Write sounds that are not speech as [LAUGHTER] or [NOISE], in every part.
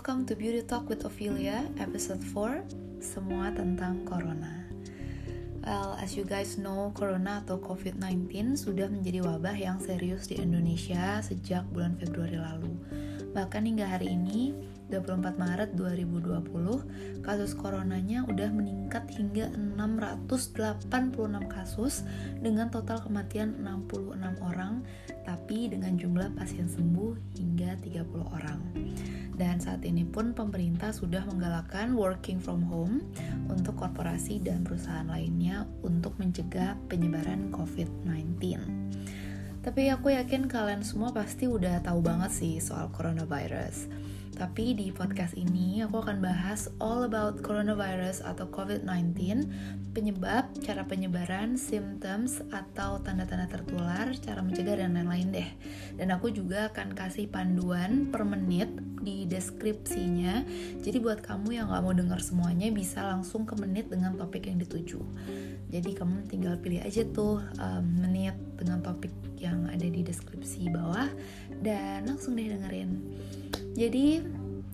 welcome to Beauty Talk with Ophelia, episode 4, semua tentang Corona. Well, as you guys know, Corona atau COVID-19 sudah menjadi wabah yang serius di Indonesia sejak bulan Februari lalu. Bahkan hingga hari ini, 24 Maret 2020, kasus coronanya udah meningkat hingga 686 kasus dengan total kematian 66 orang, tapi dengan jumlah pasien sembuh hingga 30 orang. Dan saat ini pun pemerintah sudah menggalakkan working from home untuk korporasi dan perusahaan lainnya untuk mencegah penyebaran COVID-19. Tapi aku yakin kalian semua pasti udah tahu banget sih soal coronavirus. Tapi di podcast ini aku akan bahas all about coronavirus atau COVID-19, penyebab, cara penyebaran, symptoms atau tanda-tanda tertular, cara mencegah dan lain-lain deh. Dan aku juga akan kasih panduan per menit di deskripsinya. Jadi buat kamu yang gak mau denger semuanya bisa langsung ke menit dengan topik yang dituju. Jadi kamu tinggal pilih aja tuh um, menit dengan topik yang ada di deskripsi bawah dan langsung deh dengerin. Jadi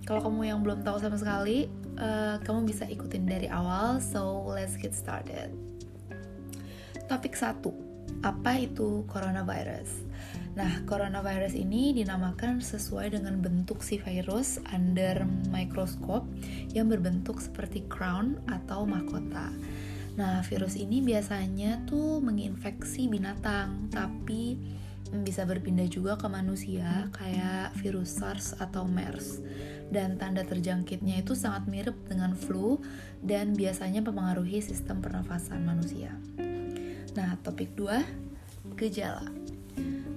kalau kamu yang belum tahu sama sekali, uh, kamu bisa ikutin dari awal. So let's get started. Topik satu, apa itu coronavirus? Nah, coronavirus ini dinamakan sesuai dengan bentuk si virus under mikroskop yang berbentuk seperti crown atau mahkota. Nah, virus ini biasanya tuh menginfeksi binatang, tapi bisa berpindah juga ke manusia kayak virus SARS atau MERS dan tanda terjangkitnya itu sangat mirip dengan flu dan biasanya mempengaruhi sistem pernafasan manusia. Nah, topik 2, gejala.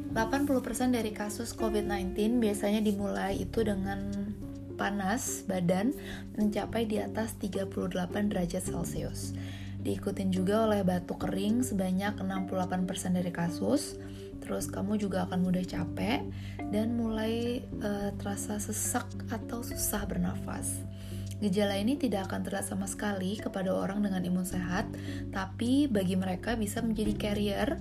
80% dari kasus COVID-19 biasanya dimulai itu dengan panas badan mencapai di atas 38 derajat Celcius. Diikutin juga oleh batuk kering sebanyak 68% dari kasus, terus kamu juga akan mudah capek dan mulai uh, terasa sesak atau susah bernafas. Gejala ini tidak akan terlihat sama sekali kepada orang dengan imun sehat, tapi bagi mereka bisa menjadi carrier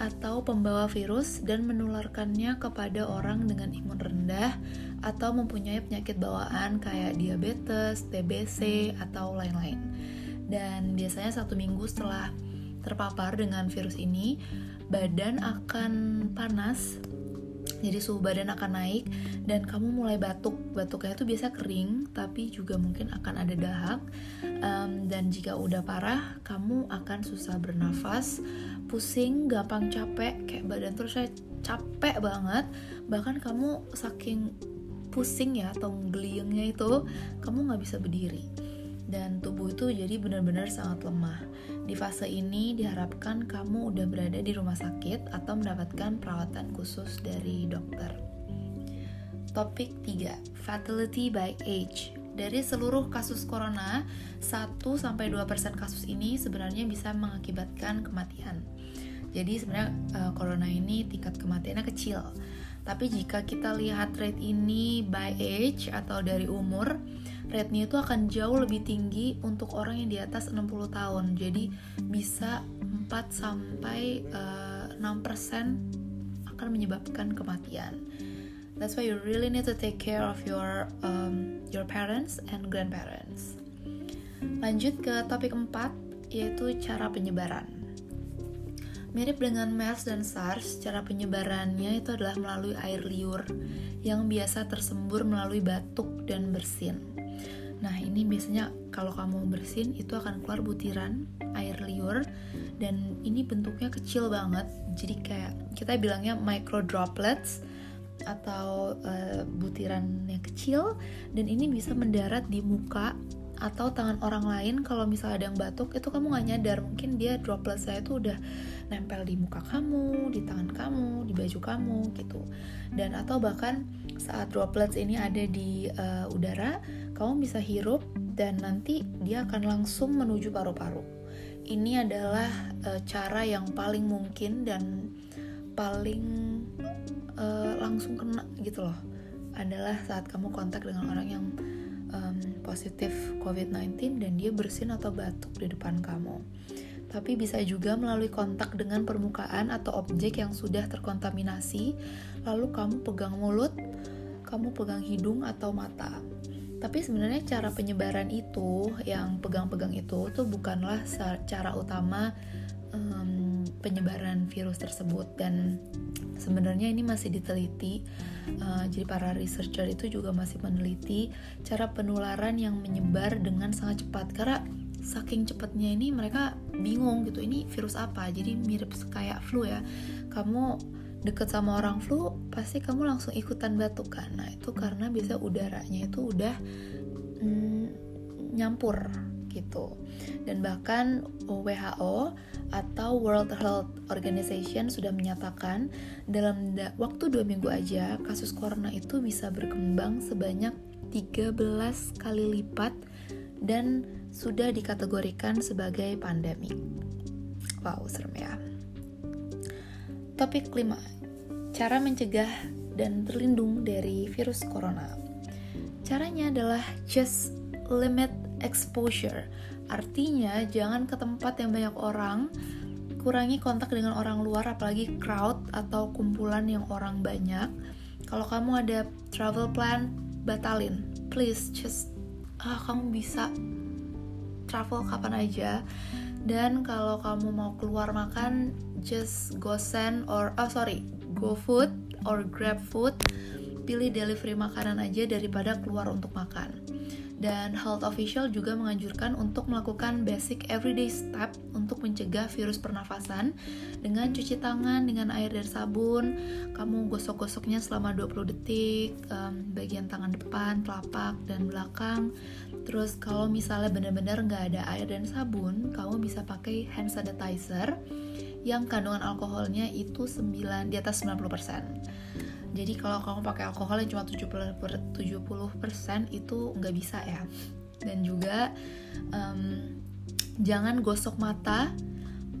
atau pembawa virus dan menularkannya kepada orang dengan imun rendah atau mempunyai penyakit bawaan kayak diabetes, TBC, atau lain-lain. Dan biasanya satu minggu setelah terpapar dengan virus ini, badan akan panas. Jadi suhu badan akan naik dan kamu mulai batuk. Batuknya itu biasa kering tapi juga mungkin akan ada dahak. Um, dan jika udah parah kamu akan susah bernafas pusing gampang capek kayak badan terus saya capek banget. Bahkan kamu saking pusing ya atau geliengnya itu kamu nggak bisa berdiri dan tubuh itu jadi benar-benar sangat lemah. Di fase ini diharapkan kamu udah berada di rumah sakit atau mendapatkan perawatan khusus dari dokter. Topik 3, fatality by age. Dari seluruh kasus corona, 1-2% kasus ini sebenarnya bisa mengakibatkan kematian. Jadi sebenarnya uh, corona ini tingkat kematiannya kecil. Tapi jika kita lihat rate ini by age atau dari umur, rate-nya itu akan jauh lebih tinggi untuk orang yang di atas 60 tahun. Jadi bisa 4 sampai uh, eh, 6% akan menyebabkan kematian. That's why you really need to take care of your um, your parents and grandparents. Lanjut ke topik 4 yaitu cara penyebaran. Mirip dengan MERS dan SARS, cara penyebarannya itu adalah melalui air liur yang biasa tersembur melalui batuk dan bersin. Nah, ini biasanya kalau kamu bersin itu akan keluar butiran air liur dan ini bentuknya kecil banget. Jadi kayak kita bilangnya micro droplets atau uh, butiran yang kecil dan ini bisa mendarat di muka atau tangan orang lain kalau misalnya ada yang batuk itu kamu nggak nyadar. Mungkin dia droplet saya itu udah nempel di muka kamu di tangan kamu di baju kamu gitu. Dan atau bahkan saat droplets ini ada di uh, udara kamu bisa hirup dan nanti dia akan langsung menuju paru-paru. Ini adalah uh, cara yang paling mungkin dan paling uh, langsung kena gitu loh. Adalah saat kamu kontak dengan orang yang um, positif COVID-19 dan dia bersin atau batuk di depan kamu. Tapi bisa juga melalui kontak dengan permukaan atau objek yang sudah terkontaminasi, lalu kamu pegang mulut, kamu pegang hidung atau mata. tapi sebenarnya cara penyebaran itu yang pegang-pegang itu tuh bukanlah cara utama um, penyebaran virus tersebut. Dan sebenarnya ini masih diteliti. Uh, jadi para researcher itu juga masih meneliti cara penularan yang menyebar dengan sangat cepat. Karena saking cepatnya ini mereka bingung gitu ini virus apa? Jadi mirip kayak flu ya. Kamu deket sama orang flu pasti kamu langsung ikutan batuk kan? Nah itu karena biasa udaranya itu udah mm, nyampur gitu. Dan bahkan WHO atau World Health Organization sudah menyatakan dalam waktu dua minggu aja kasus corona itu bisa berkembang sebanyak 13 kali lipat dan sudah dikategorikan sebagai pandemi. Wow, serem ya. Topik kelima, cara mencegah dan terlindung dari virus corona. Caranya adalah just limit exposure. Artinya jangan ke tempat yang banyak orang, kurangi kontak dengan orang luar apalagi crowd atau kumpulan yang orang banyak. Kalau kamu ada travel plan, batalin. Please just ah kamu bisa travel kapan aja dan kalau kamu mau keluar makan just go send or oh sorry go food or grab food pilih delivery makanan aja daripada keluar untuk makan dan health official juga menganjurkan untuk melakukan basic everyday step untuk mencegah virus pernafasan dengan cuci tangan dengan air dan sabun. Kamu gosok-gosoknya selama 20 detik um, bagian tangan depan, telapak, dan belakang. Terus kalau misalnya benar-benar nggak ada air dan sabun kamu bisa pakai hand sanitizer yang kandungan alkoholnya itu 9 di atas 90% jadi kalau kamu pakai alkohol yang cuma 70 per 70% itu nggak bisa ya. Dan juga um, jangan gosok mata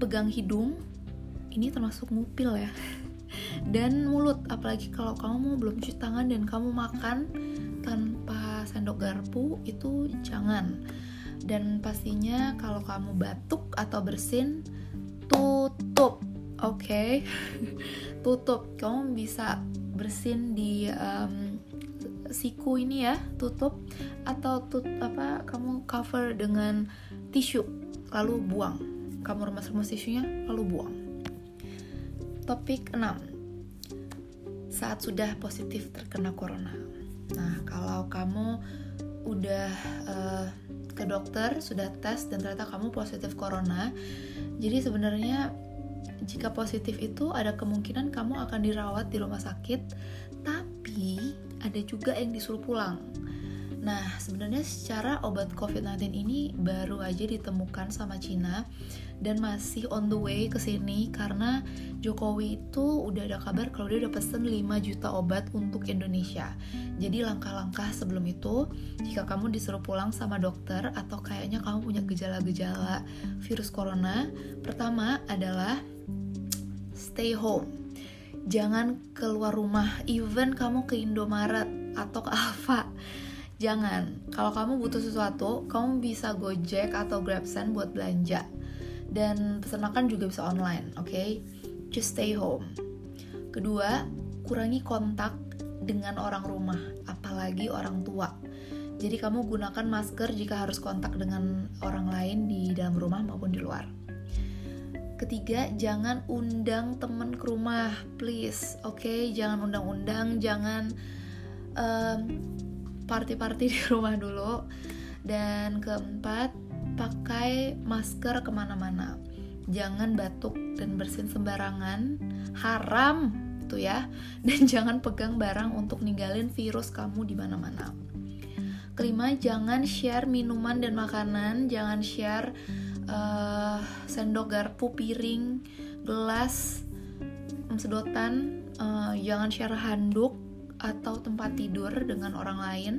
pegang hidung ini termasuk ngupil ya. Dan mulut apalagi kalau kamu belum cuci tangan dan kamu makan tanpa sendok garpu itu jangan. Dan pastinya kalau kamu batuk atau bersin tutup oke? Okay? [LAUGHS] tutup. Kamu bisa bersin di um, siku ini ya tutup atau tut apa kamu cover dengan tisu lalu buang. Kamu remas-remas tisunya lalu buang. Topik 6 saat sudah positif terkena corona. Nah kalau kamu udah uh, ke dokter sudah tes dan ternyata kamu positif corona jadi sebenarnya jika positif itu ada kemungkinan kamu akan dirawat di rumah sakit, tapi ada juga yang disuruh pulang. Nah, sebenarnya secara obat COVID-19 ini baru aja ditemukan sama Cina dan masih on the way ke sini karena Jokowi itu udah ada kabar kalau dia udah pesen 5 juta obat untuk Indonesia. Jadi langkah-langkah sebelum itu, jika kamu disuruh pulang sama dokter atau kayaknya kamu punya gejala-gejala virus corona, pertama adalah stay home. Jangan keluar rumah, even kamu ke Indomaret atau ke Alfa. Jangan. Kalau kamu butuh sesuatu, kamu bisa Gojek atau GrabSend buat belanja. Dan pesan makan juga bisa online, oke? Okay? Just stay home. Kedua, kurangi kontak dengan orang rumah, apalagi orang tua. Jadi kamu gunakan masker jika harus kontak dengan orang lain di dalam rumah maupun di luar. Ketiga, jangan undang temen ke rumah, please. Oke, okay? jangan undang-undang, jangan um, party-party [LAUGHS] di rumah dulu. Dan keempat, pakai masker ke mana-mana. Jangan batuk dan bersin sembarangan, haram tuh ya. Dan [LAUGHS] jangan pegang barang untuk ninggalin virus kamu di mana-mana. Kelima, jangan share minuman dan makanan, jangan share uh, sendok garpu piring gelas sedotan uh, jangan share handuk atau tempat tidur dengan orang lain.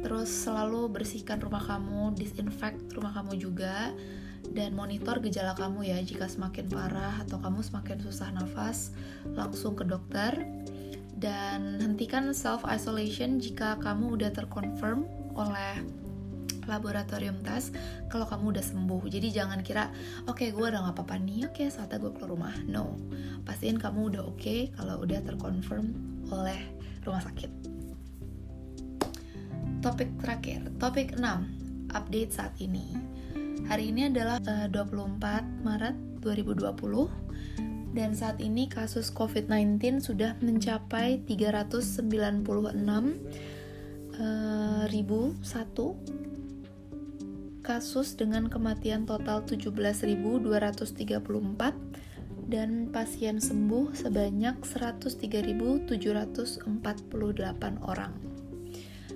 Terus selalu bersihkan rumah kamu disinfect rumah kamu juga dan monitor gejala kamu ya jika semakin parah atau kamu semakin susah nafas langsung ke dokter. Dan hentikan self isolation jika kamu udah terkonfirm oleh laboratorium tes kalau kamu udah sembuh. Jadi jangan kira oke okay, gue udah gak apa-apa nih oke okay, saatnya gue keluar rumah. No. Pastiin kamu udah oke okay kalau udah terkonfirm oleh rumah sakit. Topik terakhir, topik 6, update saat ini. Hari ini adalah uh, 24 Maret 2020 dan saat ini kasus COVID-19 sudah mencapai 396 uh, kasus dengan kematian total 17.234 dan pasien sembuh sebanyak 103.748 orang.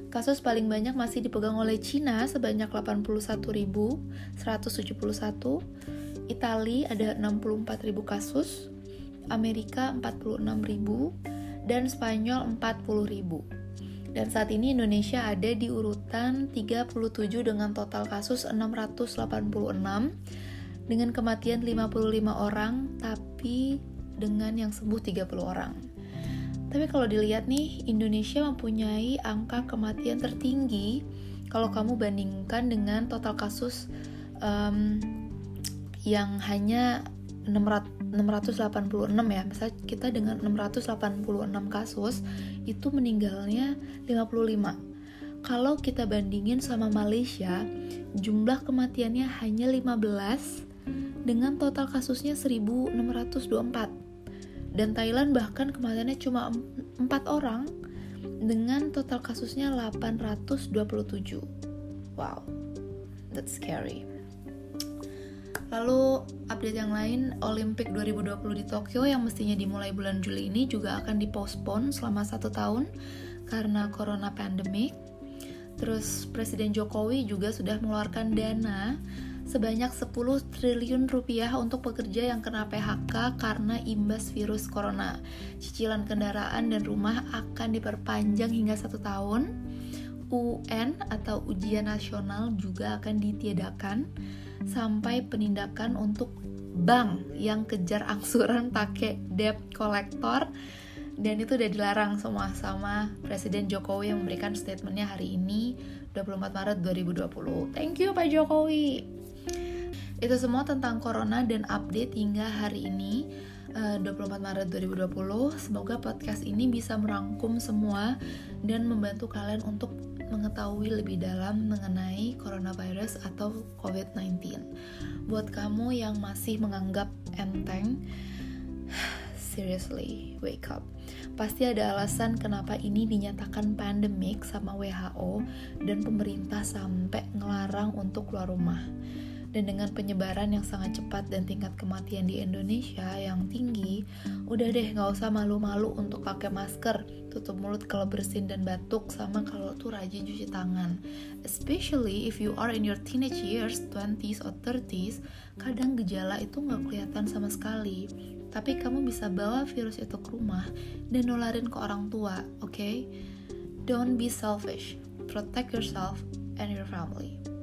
Kasus paling banyak masih dipegang oleh Cina sebanyak 81.171, Italia ada 64.000 kasus, Amerika 46.000, dan Spanyol 40.000. Dan saat ini Indonesia ada di urutan 37 dengan total kasus 686 dengan kematian 55 orang tapi dengan yang sembuh 30 orang. Tapi kalau dilihat nih, Indonesia mempunyai angka kematian tertinggi kalau kamu bandingkan dengan total kasus um, yang hanya 600, 686 ya. Misalnya kita dengan 686 kasus itu meninggalnya 55 kalau kita bandingin sama Malaysia jumlah kematiannya hanya 15 dengan total kasusnya 1624 dan Thailand bahkan kematiannya cuma 4 orang dengan total kasusnya 827 wow that's scary Lalu update yang lain, Olimpik 2020 di Tokyo yang mestinya dimulai bulan Juli ini juga akan dipospon selama satu tahun karena corona pandemic. Terus Presiden Jokowi juga sudah mengeluarkan dana sebanyak 10 triliun rupiah untuk pekerja yang kena PHK karena imbas virus corona. Cicilan kendaraan dan rumah akan diperpanjang hingga satu tahun. UN atau ujian nasional juga akan ditiadakan sampai penindakan untuk bank yang kejar angsuran pakai debt collector. Dan itu udah dilarang semua sama Presiden Jokowi yang memberikan statementnya hari ini 24 Maret 2020 thank you Pak Jokowi. Itu semua tentang Corona dan update hingga hari ini 24 eh, Maret 2020 semoga podcast ini bisa merangkum semua dan membantu kalian untuk mengetahui lebih dalam mengenai coronavirus atau COVID-19. Buat kamu yang masih menganggap enteng, [SIGHS] seriously, wake up. Pasti ada alasan kenapa ini dinyatakan pandemik sama WHO dan pemerintah sampai ngelarang untuk keluar rumah. Dan dengan penyebaran yang sangat cepat dan tingkat kematian di Indonesia yang tinggi, udah deh nggak usah malu-malu untuk pakai masker, tutup mulut kalau bersin dan batuk, sama kalau tuh rajin cuci tangan. Especially if you are in your teenage years, 20s or 30s, kadang gejala itu nggak kelihatan sama sekali. Tapi kamu bisa bawa virus itu ke rumah dan nularin ke orang tua, oke? Okay? Don't be selfish. Protect yourself and your family.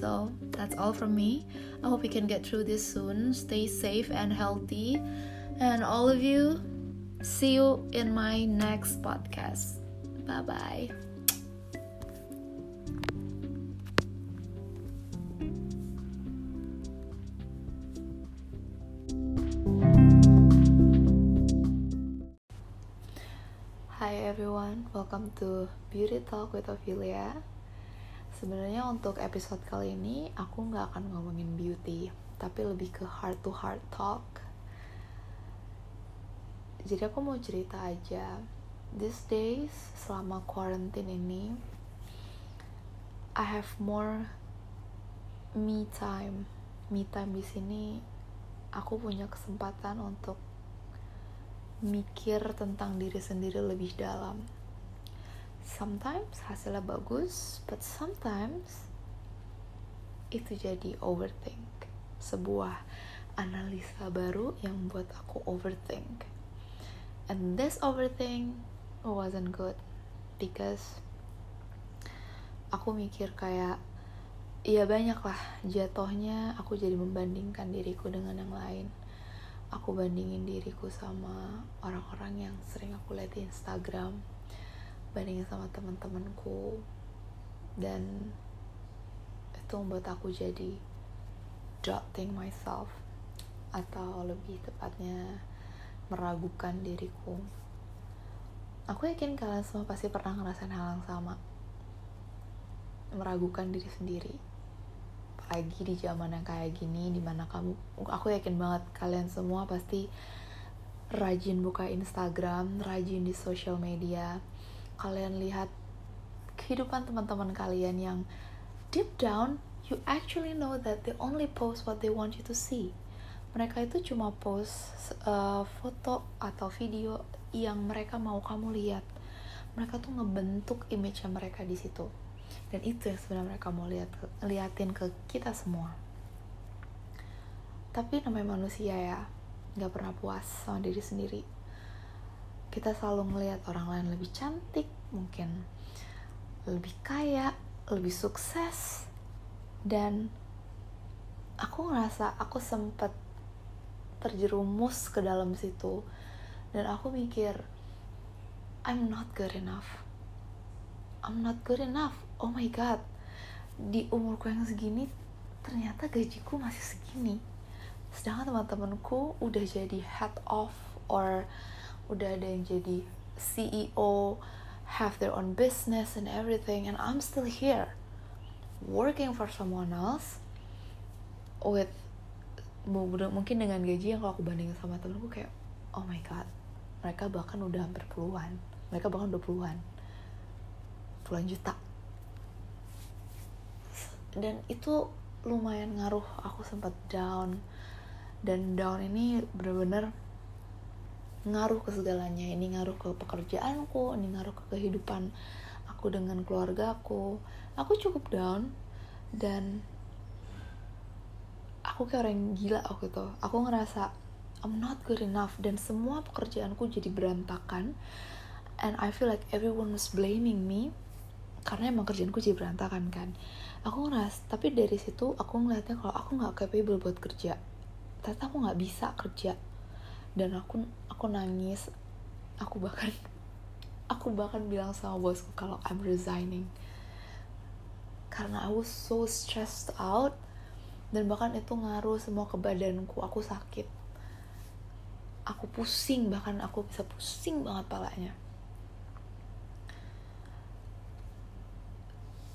So that's all from me. I hope we can get through this soon. Stay safe and healthy. And all of you, see you in my next podcast. Bye bye. Hi everyone, welcome to Beauty Talk with Ophelia. Sebenarnya untuk episode kali ini aku nggak akan ngomongin beauty, tapi lebih ke heart to heart talk. Jadi aku mau cerita aja. These days selama quarantine ini, I have more me time. Me time di sini aku punya kesempatan untuk mikir tentang diri sendiri lebih dalam sometimes hasilnya bagus but sometimes itu jadi overthink. Sebuah analisa baru yang membuat aku overthink. And this overthink wasn't good because aku mikir kayak ya banyak lah jatuhnya aku jadi membandingkan diriku dengan yang lain. Aku bandingin diriku sama orang-orang yang sering aku lihat di Instagram bandingin sama teman-temanku dan itu membuat aku jadi doubting myself atau lebih tepatnya meragukan diriku. Aku yakin kalian semua pasti pernah ngerasain hal yang sama. Meragukan diri sendiri. Apalagi di zaman yang kayak gini di mana kamu aku yakin banget kalian semua pasti rajin buka Instagram rajin di social media kalian lihat kehidupan teman-teman kalian yang deep down you actually know that they only post what they want you to see. Mereka itu cuma post uh, foto atau video yang mereka mau kamu lihat. Mereka tuh ngebentuk image mereka di situ. Dan itu yang sebenarnya mereka mau lihat liatin ke kita semua. Tapi namanya manusia ya nggak pernah puas sama diri sendiri kita selalu ngelihat orang lain lebih cantik mungkin lebih kaya lebih sukses dan aku ngerasa aku sempet terjerumus ke dalam situ dan aku mikir I'm not good enough. I'm not good enough. Oh my god di umurku yang segini ternyata gajiku masih segini. Sedangkan teman-temanku udah jadi head of or udah ada yang jadi CEO have their own business and everything and I'm still here working for someone else with mungkin dengan gaji yang kalau aku bandingin sama temenku kayak oh my god mereka bahkan udah hampir puluhan mereka bahkan udah puluhan puluhan juta. Dan itu lumayan ngaruh aku sempat down. Dan down ini bener-bener ngaruh ke segalanya. Ini ngaruh ke pekerjaanku ini ngaruh ke kehidupan aku dengan keluarga aku aku cukup down dan aku kayak orang gila waktu itu. Aku ngerasa I'm not good enough. Dan semua pekerjaanku jadi berantakan. And I feel like everyone was blaming me karena emang kerjaanku jadi berantakan kan? Aku ngeras tapi dari situ aku ngeliatnya kalau aku nggak capable buat kerja ternyata aku nggak bisa kerja. Dan aku aku nangis. Aku bahkan [LAUGHS] aku bahkan bilang sama bosku kalau I'm resigning. Karena aku so stressed out dan bahkan itu ngaruh semua ke badanku. Aku sakit. Aku pusing bahkan aku bisa pusing banget palanya.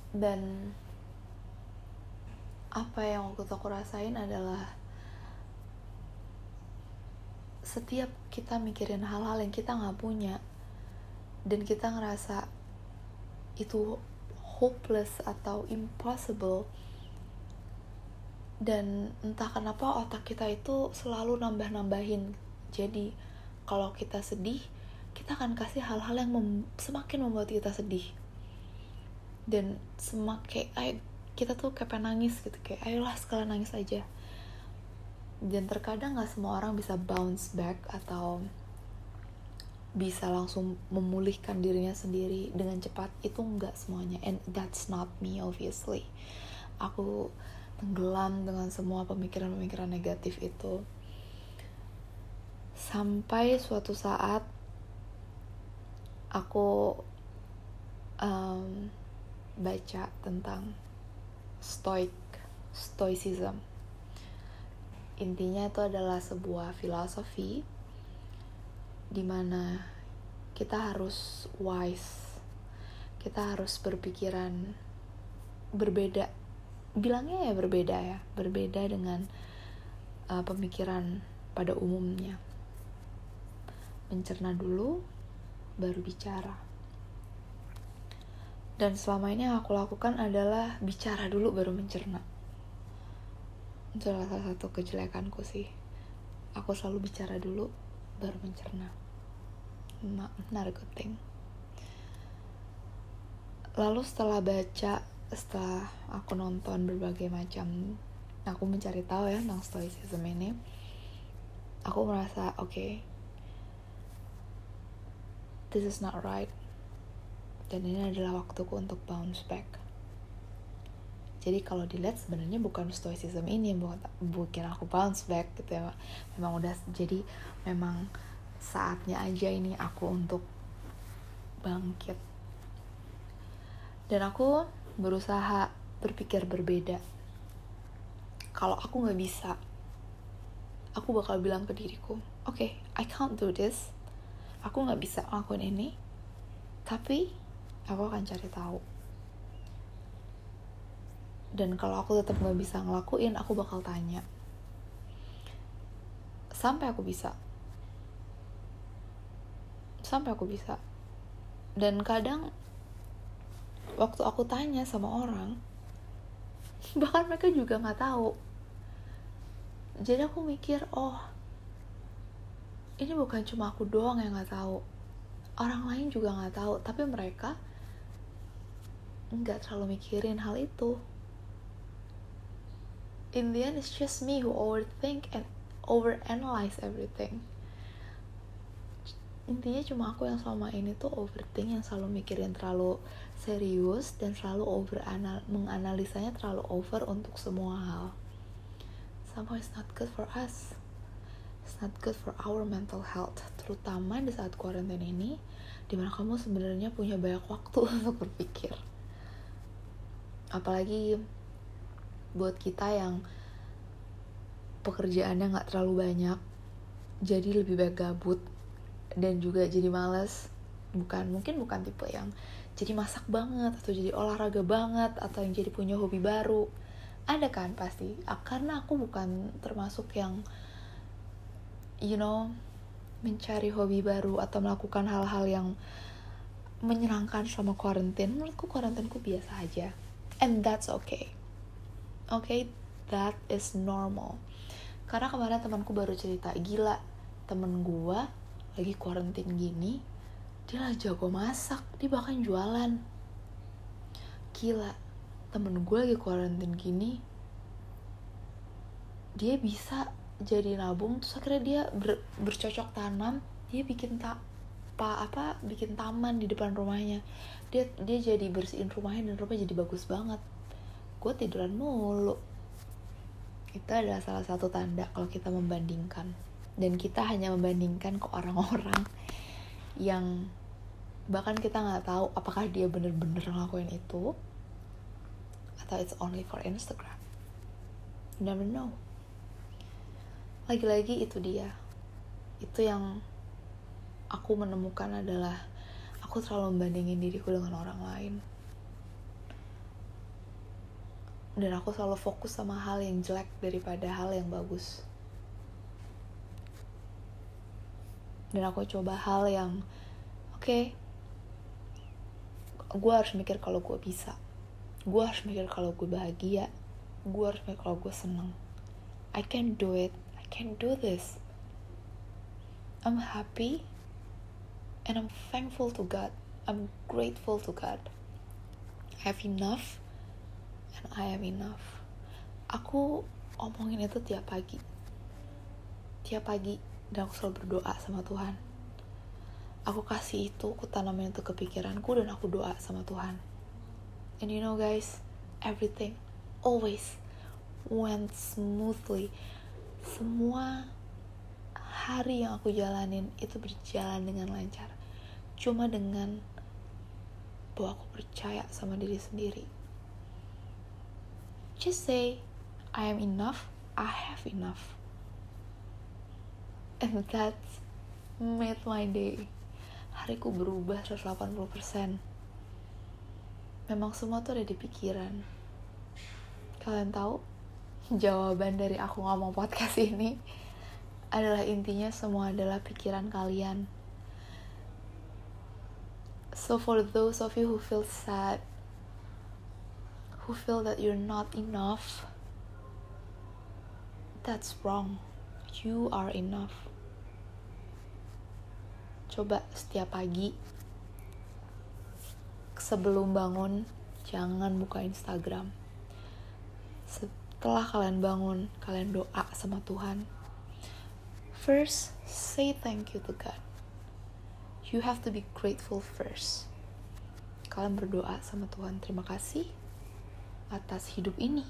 Dan apa yang waktu itu aku rasain adalah setiap kita mikirin hal-hal yang kita nggak punya dan kita ngerasa itu hopeless atau impossible dan entah kenapa otak kita itu selalu nambah-nambahin. Jadi kalau kita sedih kita akan kasih hal-hal yang mem semakin membuat kita sedih. Dan semakin kita tuh kayak nangis gitu kayak ayolah sekalian nangis aja dan terkadang nggak semua orang bisa bounce back atau bisa langsung memulihkan dirinya sendiri dengan cepat. Itu nggak semuanya. And that's not me obviously. Aku tenggelam dengan semua pemikiran-pemikiran negatif itu. Sampai suatu saat aku um, baca tentang stoic stoicism intinya itu adalah sebuah filosofi di mana kita harus wise kita harus berpikiran berbeda. Bilangnya ya berbeda ya berbeda dengan uh, pemikiran pada umumnya. Mencerna dulu baru bicara. Dan selama ini yang aku lakukan adalah bicara dulu baru mencerna itu salah satu kejelekanku sih. Aku selalu bicara dulu baru mencerna. Not, not a good thing. Lalu setelah baca setelah aku nonton berbagai macam aku mencari tahu ya tentang stoicism ini aku merasa oke okay, this is not right. Dan ini adalah waktuku untuk bounce back jadi kalau dilihat sebenarnya bukan stoicism ini yang buat bikin aku bounce back gitu ya memang udah jadi memang saatnya aja ini aku untuk bangkit. Dan aku berusaha berpikir berbeda. Kalau aku nggak bisa aku bakal bilang ke diriku oke okay, I can't do this. Aku nggak bisa ngelakuin ini tapi aku akan cari tahu dan kalau aku tetap nggak bisa ngelakuin aku bakal tanya. Sampai aku bisa. Sampai aku bisa. Dan kadang waktu aku tanya sama orang [LAUGHS] bahkan mereka juga nggak tahu. Jadi aku mikir oh ini bukan cuma aku doang yang nggak tahu. Orang lain juga nggak tahu. Tapi mereka nggak terlalu mikirin hal itu in the end it's just me who overthink and overanalyze everything. Intinya cuma aku yang selama ini tuh overthink yang selalu mikirin terlalu serius dan selalu over menganalisanya terlalu over untuk semua hal. Somehow it's not good for us. It's not good for our mental health terutama di saat quarantine ini di mana kamu sebenarnya punya banyak waktu [LAUGHS] untuk berpikir. Apalagi buat kita yang pekerjaannya nggak terlalu banyak jadi lebih baik gabut dan juga jadi males. Bukan mungkin bukan tipe yang jadi masak banget atau jadi olahraga banget atau yang jadi punya hobi baru. Ada kan pasti. Karena aku bukan termasuk yang you know mencari hobi baru atau melakukan hal-hal yang menyenangkan selama karantin menurutku karantinku biasa aja. And that's okay okay that is normal. Karena kemarin temanku baru cerita gila temen gue lagi quarantine gini dia lah jago masak dia bahkan jualan. Gila temen gue lagi quarantine gini dia bisa jadi nabung terus akhirnya dia ber, bercocok tanam dia bikin tak apa apa bikin taman di depan rumahnya. Dia dia jadi bersihin rumahnya dan rumahnya jadi bagus banget gue tiduran mulu. Itu adalah salah satu tanda kalau kita membandingkan. Dan kita hanya membandingkan ke orang-orang yang bahkan kita nggak tahu apakah dia bener-bener ngelakuin itu atau it's only for Instagram. You never know. Lagi-lagi itu dia. Itu yang aku menemukan adalah aku terlalu membandingin diriku dengan orang lain dan aku selalu fokus sama hal yang jelek daripada hal yang bagus. Dan aku coba hal yang oke okay, gue harus mikir kalau gue bisa. Gue harus mikir kalau gue bahagia. Gue harus mikir kalau gue seneng. I can do it. I can do this. I'm happy and I'm thankful to God. I'm grateful to God. I have enough I am enough. Aku omongin itu tiap pagi. Tiap pagi dan aku selalu berdoa sama Tuhan. Aku kasih itu aku tanamin itu ke pikiranku dan aku doa sama Tuhan. And you know guys everything always went smoothly. Semua hari yang aku jalanin itu berjalan dengan lancar. Cuma dengan bahwa aku percaya sama diri sendiri Just say, I am enough, I have enough. And that made my day. Hariku berubah 180%. Memang semua tuh ada di pikiran. Kalian tahu? Jawaban dari aku ngomong podcast ini adalah intinya semua adalah pikiran kalian. So for those of you who feel sad, who feel that you're not enough, that's wrong. You are enough. Coba setiap pagi sebelum bangun jangan buka Instagram. Setelah kalian bangun, kalian doa sama Tuhan. First, say thank you to God. You have to be grateful first. Kalian berdoa sama Tuhan, terima kasih atas hidup ini.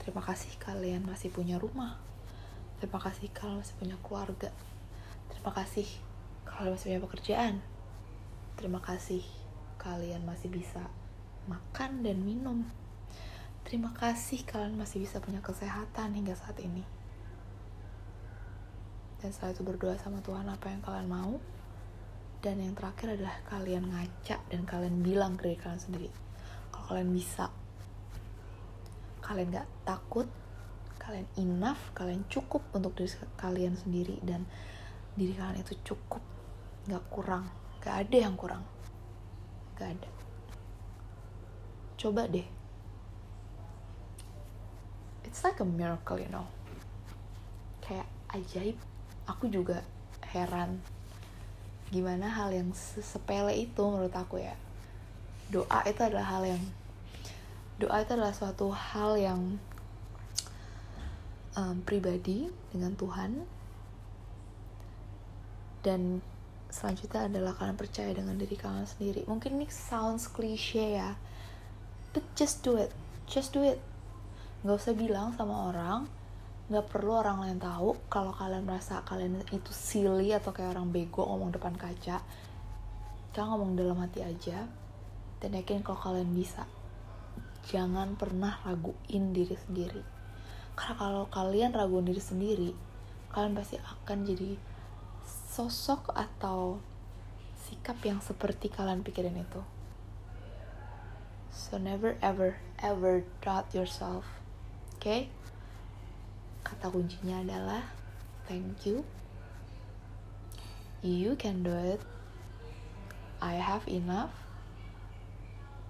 Terima kasih kalian masih punya rumah. Terima kasih kalian masih punya keluarga. Terima kasih kalian masih punya pekerjaan. Terima kasih kalian masih bisa makan dan minum. Terima kasih kalian masih bisa punya kesehatan hingga saat ini. Dan setelah itu berdoa sama Tuhan apa yang kalian mau. Dan yang terakhir adalah kalian ngaca dan kalian bilang ke diri kalian sendiri. Kalau kalian bisa kalian gak takut kalian enough kalian cukup untuk diri kalian sendiri dan diri kalian itu cukup gak kurang gak ada yang kurang gak ada. Coba deh. It's like a miracle you know. Kayak ajaib. Aku juga heran gimana hal yang sepele itu menurut aku ya. Doa itu adalah hal yang doa itu adalah suatu hal yang um, pribadi dengan Tuhan. Dan selanjutnya adalah kalian percaya dengan diri kalian sendiri. Mungkin ini sounds cliche ya but just do it. Just do it. Nggak usah bilang sama orang. Nggak perlu orang lain tahu kalau kalian merasa kalian itu silly atau kayak orang bego ngomong depan kaca. Kalian ngomong dalam hati aja. Dan yakin kalau kalian bisa jangan pernah raguin diri sendiri. Karena kalau kalian raguin diri sendiri kalian pasti akan jadi sosok atau sikap yang seperti kalian pikirin itu. So never ever ever doubt yourself. Oke? Okay? kata kuncinya adalah thank you. You can do it. I have enough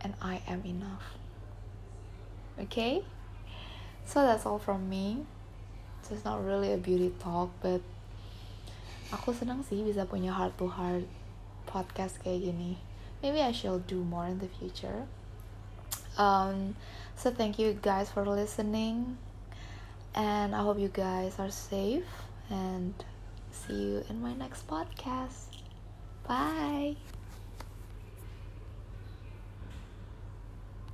and I am enough okay so that's all from me so it's not really a beauty talk but aku senang sih bisa punya heart to heart podcast kayak gini maybe I shall do more in the future um so thank you guys for listening and I hope you guys are safe and see you in my next podcast. Bye.